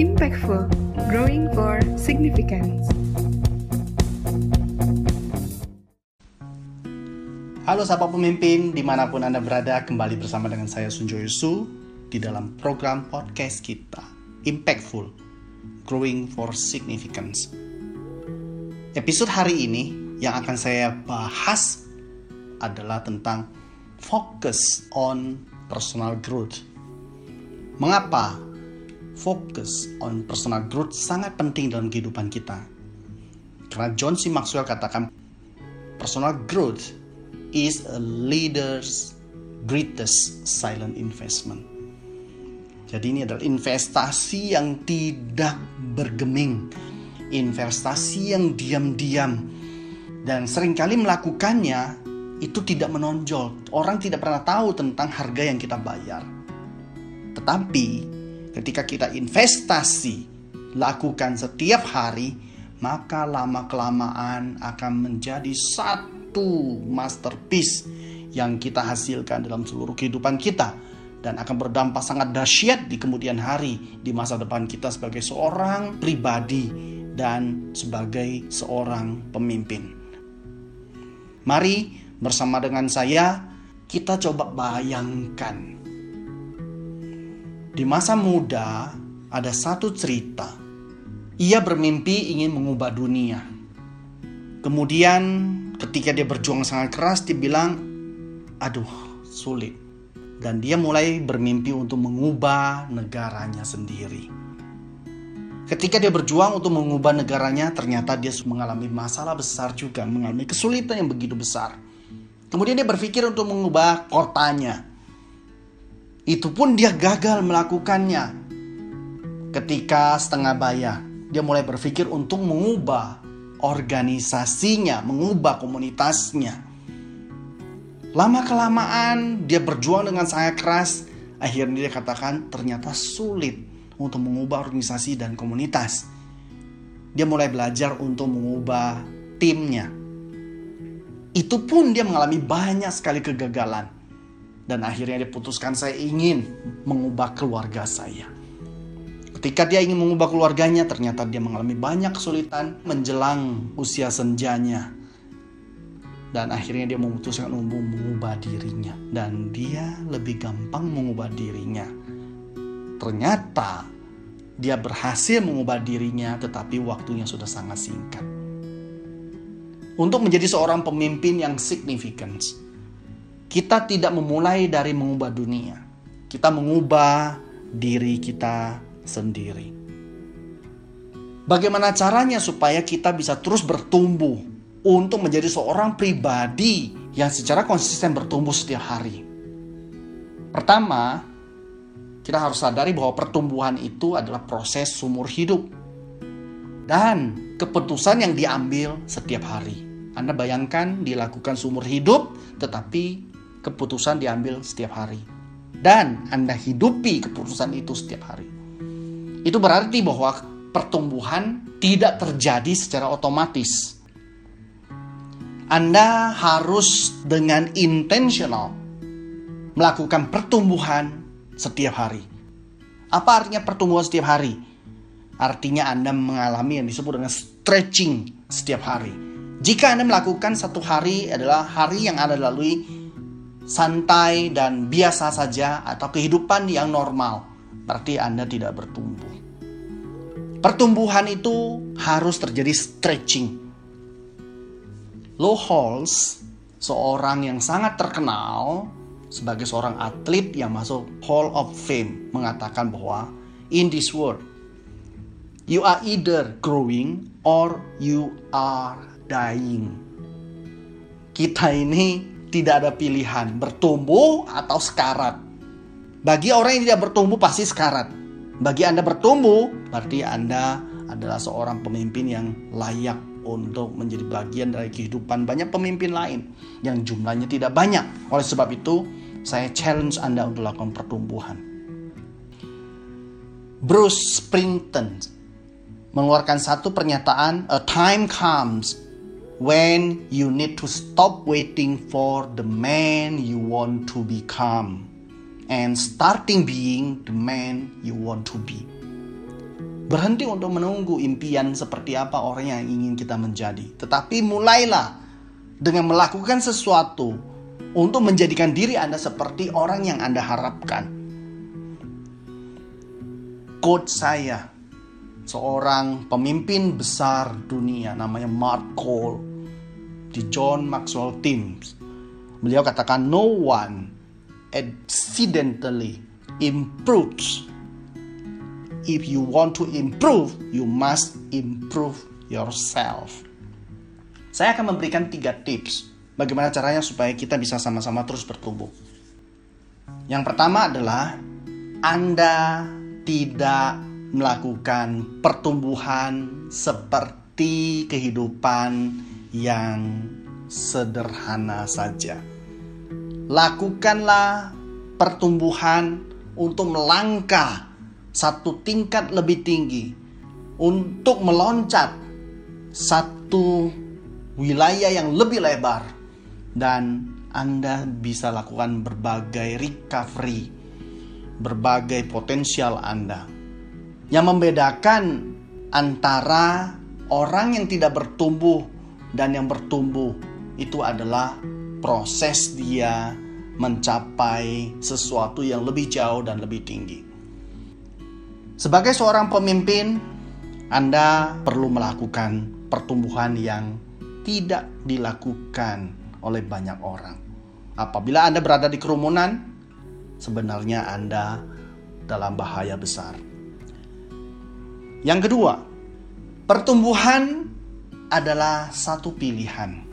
Impactful, growing for significance. Halo sahabat pemimpin, di mana pun Anda berada, kembali bersama dengan saya Sunjo Yusu di dalam program podcast kita, Impactful, Growing for Significance. Episode hari ini yang akan saya bahas adalah tentang focus on personal growth. Mengapa fokus on personal growth sangat penting dalam kehidupan kita? Karena John C. Maxwell katakan personal growth is a leader's greatest silent investment. Jadi ini adalah investasi yang tidak bergeming, investasi yang diam-diam dan sering kali melakukannya itu tidak menonjol. Orang tidak pernah tahu tentang harga yang kita bayar. Tetapi ketika kita investasi lakukan setiap hari, maka lama-kelamaan akan menjadi satu masterpiece yang kita hasilkan dalam seluruh kehidupan kita dan akan berdampak sangat dahsyat di kemudian hari di masa depan kita sebagai seorang pribadi dan sebagai seorang pemimpin. Mari bersama dengan saya kita coba bayangkan di masa muda ada satu cerita. Ia bermimpi ingin mengubah dunia. Kemudian ketika dia berjuang sangat keras dia bilang, aduh sulit. Dan dia mulai bermimpi untuk mengubah negaranya sendiri. Ketika dia berjuang untuk mengubah negaranya, ternyata dia mengalami masalah besar juga, mengalami kesulitan yang begitu besar. Kemudian dia berpikir untuk mengubah kotanya, itu pun dia gagal melakukannya. Ketika setengah bayar, dia mulai berpikir untuk mengubah organisasinya, mengubah komunitasnya. Lama-kelamaan dia berjuang dengan sangat keras, akhirnya dia katakan ternyata sulit untuk mengubah organisasi dan komunitas. Dia mulai belajar untuk mengubah timnya. Itu pun dia mengalami banyak sekali kegagalan dan akhirnya dia putuskan saya ingin mengubah keluarga saya. Ketika dia ingin mengubah keluarganya, ternyata dia mengalami banyak kesulitan menjelang usia senjanya. Dan akhirnya dia memutuskan untuk mengubah dirinya. Dan dia lebih gampang mengubah dirinya. Ternyata dia berhasil mengubah dirinya tetapi waktunya sudah sangat singkat. Untuk menjadi seorang pemimpin yang significant, kita tidak memulai dari mengubah dunia. Kita mengubah diri kita sendiri. Bagaimana caranya supaya kita bisa terus bertumbuh untuk menjadi seorang pribadi yang secara konsisten bertumbuh setiap hari? Pertama, kita harus sadari bahwa pertumbuhan itu adalah proses sumur hidup dan keputusan yang diambil setiap hari. Anda bayangkan dilakukan sumur hidup, tetapi keputusan diambil setiap hari. Dan Anda hidupi keputusan itu setiap hari. Itu berarti bahwa pertumbuhan tidak terjadi secara otomatis. Anda harus dengan intentional melakukan pertumbuhan setiap hari. Apa artinya pertumbuhan setiap hari? Artinya Anda mengalami yang disebut dengan stretching setiap hari. Jika Anda melakukan satu hari adalah hari yang Anda lalui santai dan biasa saja atau kehidupan yang normal, berarti Anda tidak bertumbuh. Pertumbuhan itu harus terjadi stretching. Low Halls, seorang yang sangat terkenal sebagai seorang atlet yang masuk Hall of Fame, mengatakan bahwa in this world, you are either growing or you are dying. Kita ini tidak ada pilihan bertumbuh atau sekarat. Bagi orang yang tidak bertumbuh pasti sekarat. Bagi Anda bertumbuh berarti Anda adalah seorang pemimpin yang layak untuk menjadi bagian dari kehidupan banyak pemimpin lain yang jumlahnya tidak banyak. Oleh sebab itu, saya challenge Anda untuk lakukan pertumbuhan. Bruce Springsteen mengeluarkan satu pernyataan, "A time comes when you need to stop waiting for the man you want to become and starting being the man you want to be. berhenti untuk menunggu impian seperti apa orang yang ingin kita menjadi, tetapi mulailah dengan melakukan sesuatu untuk menjadikan diri Anda seperti orang yang Anda harapkan. Coach saya, seorang pemimpin besar dunia namanya Mark Cole di John Maxwell Teams. Beliau katakan no one accidentally improves. If you want to improve, you must improve yourself. Saya akan memberikan tiga tips bagaimana caranya supaya kita bisa sama-sama terus bertumbuh. Yang pertama adalah Anda tidak melakukan pertumbuhan seperti kehidupan yang sederhana saja. Lakukanlah pertumbuhan untuk melangkah satu tingkat lebih tinggi, untuk meloncat satu wilayah yang lebih lebar, dan Anda bisa lakukan berbagai recovery, berbagai potensial Anda. Yang membedakan antara orang yang tidak bertumbuh dan yang bertumbuh itu adalah proses dia mencapai sesuatu yang lebih jauh dan lebih tinggi. Sebagai seorang pemimpin, Anda perlu melakukan pertumbuhan yang tidak dilakukan oleh banyak orang. Apabila Anda berada di kerumunan, sebenarnya Anda dalam bahaya besar. Yang kedua, pertumbuhan adalah satu pilihan.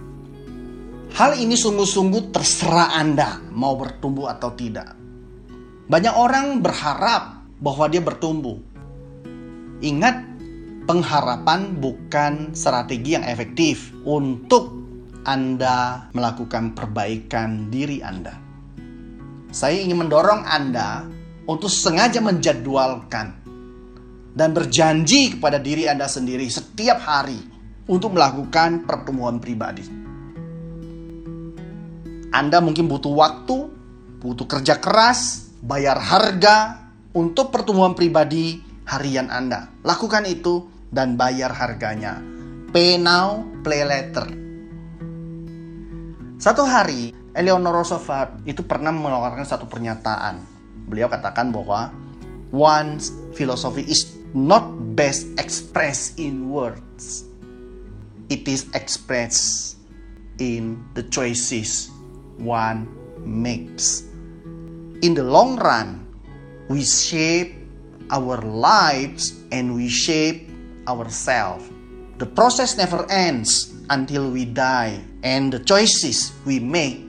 Hal ini sungguh-sungguh terserah Anda mau bertumbuh atau tidak. Banyak orang berharap bahwa dia bertumbuh. Ingat, pengharapan bukan strategi yang efektif untuk Anda melakukan perbaikan diri Anda. Saya ingin mendorong Anda untuk sengaja menjadwalkan dan berjanji kepada diri Anda sendiri setiap hari untuk melakukan pertumbuhan pribadi. Anda mungkin butuh waktu, butuh kerja keras, bayar harga untuk pertumbuhan pribadi harian Anda. Lakukan itu dan bayar harganya. Pay now, play later. Satu hari, Eleanor Roosevelt itu pernah mengeluarkan satu pernyataan. Beliau katakan bahwa one's philosophy is not best expressed in words. It is expressed in the choices one makes. In the long run, we shape our lives and we shape ourselves. The process never ends until we die, and the choices we make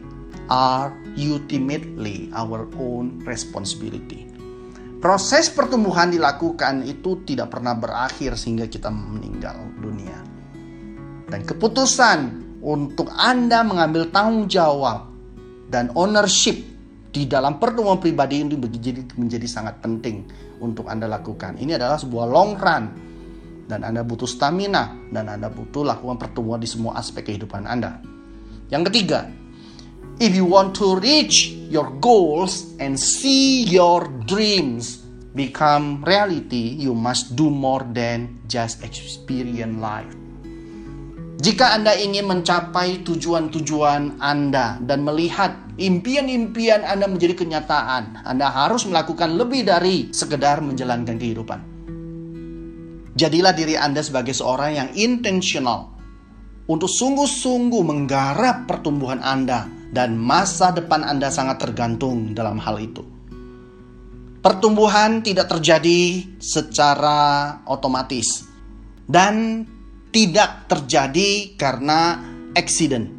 are ultimately our own responsibility. Proses pertumbuhan dilakukan itu tidak pernah berakhir sehingga kita meninggal dunia. Dan keputusan untuk Anda mengambil tanggung jawab dan ownership di dalam pertemuan pribadi ini menjadi, menjadi sangat penting untuk Anda lakukan. Ini adalah sebuah long run dan Anda butuh stamina dan Anda butuh lakukan pertemuan di semua aspek kehidupan Anda. Yang ketiga, If you want to reach your goals and see your dreams become reality, you must do more than just experience life. Jika Anda ingin mencapai tujuan-tujuan Anda dan melihat impian-impian Anda menjadi kenyataan, Anda harus melakukan lebih dari sekedar menjalankan kehidupan. Jadilah diri Anda sebagai seorang yang intentional untuk sungguh-sungguh menggarap pertumbuhan Anda dan masa depan Anda sangat tergantung dalam hal itu. Pertumbuhan tidak terjadi secara otomatis dan tidak terjadi karena accident.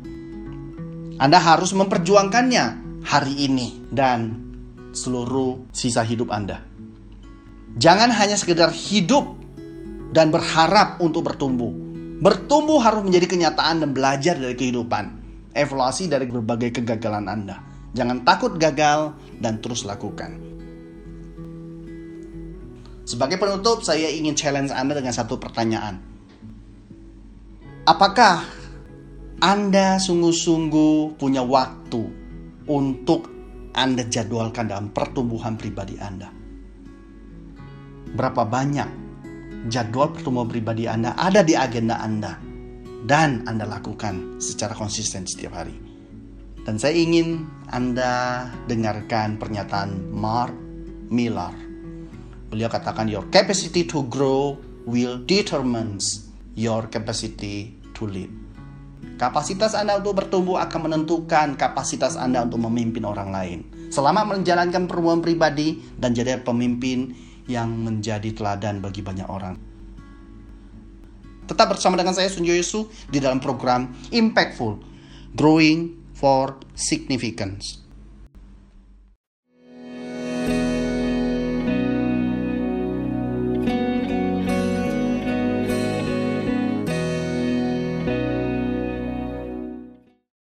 Anda harus memperjuangkannya hari ini dan seluruh sisa hidup Anda. Jangan hanya sekedar hidup dan berharap untuk bertumbuh. Bertumbuh harus menjadi kenyataan dan belajar dari kehidupan evaluasi dari berbagai kegagalan Anda. Jangan takut gagal dan terus lakukan. Sebagai penutup, saya ingin challenge Anda dengan satu pertanyaan. Apakah Anda sungguh-sungguh punya waktu untuk Anda jadwalkan dalam pertumbuhan pribadi Anda? Berapa banyak jadwal pertemuan pribadi Anda ada di agenda Anda dan Anda lakukan secara konsisten setiap hari. Dan saya ingin Anda dengarkan pernyataan Mark Miller. Beliau katakan your capacity to grow will determines your capacity to lead. Kapasitas Anda untuk bertumbuh akan menentukan kapasitas Anda untuk memimpin orang lain. Selama menjalankan pertemuan pribadi dan jadi pemimpin yang menjadi teladan bagi banyak orang. Tetap bersama dengan saya Sunjo Yusu di dalam program Impactful Growing for Significance.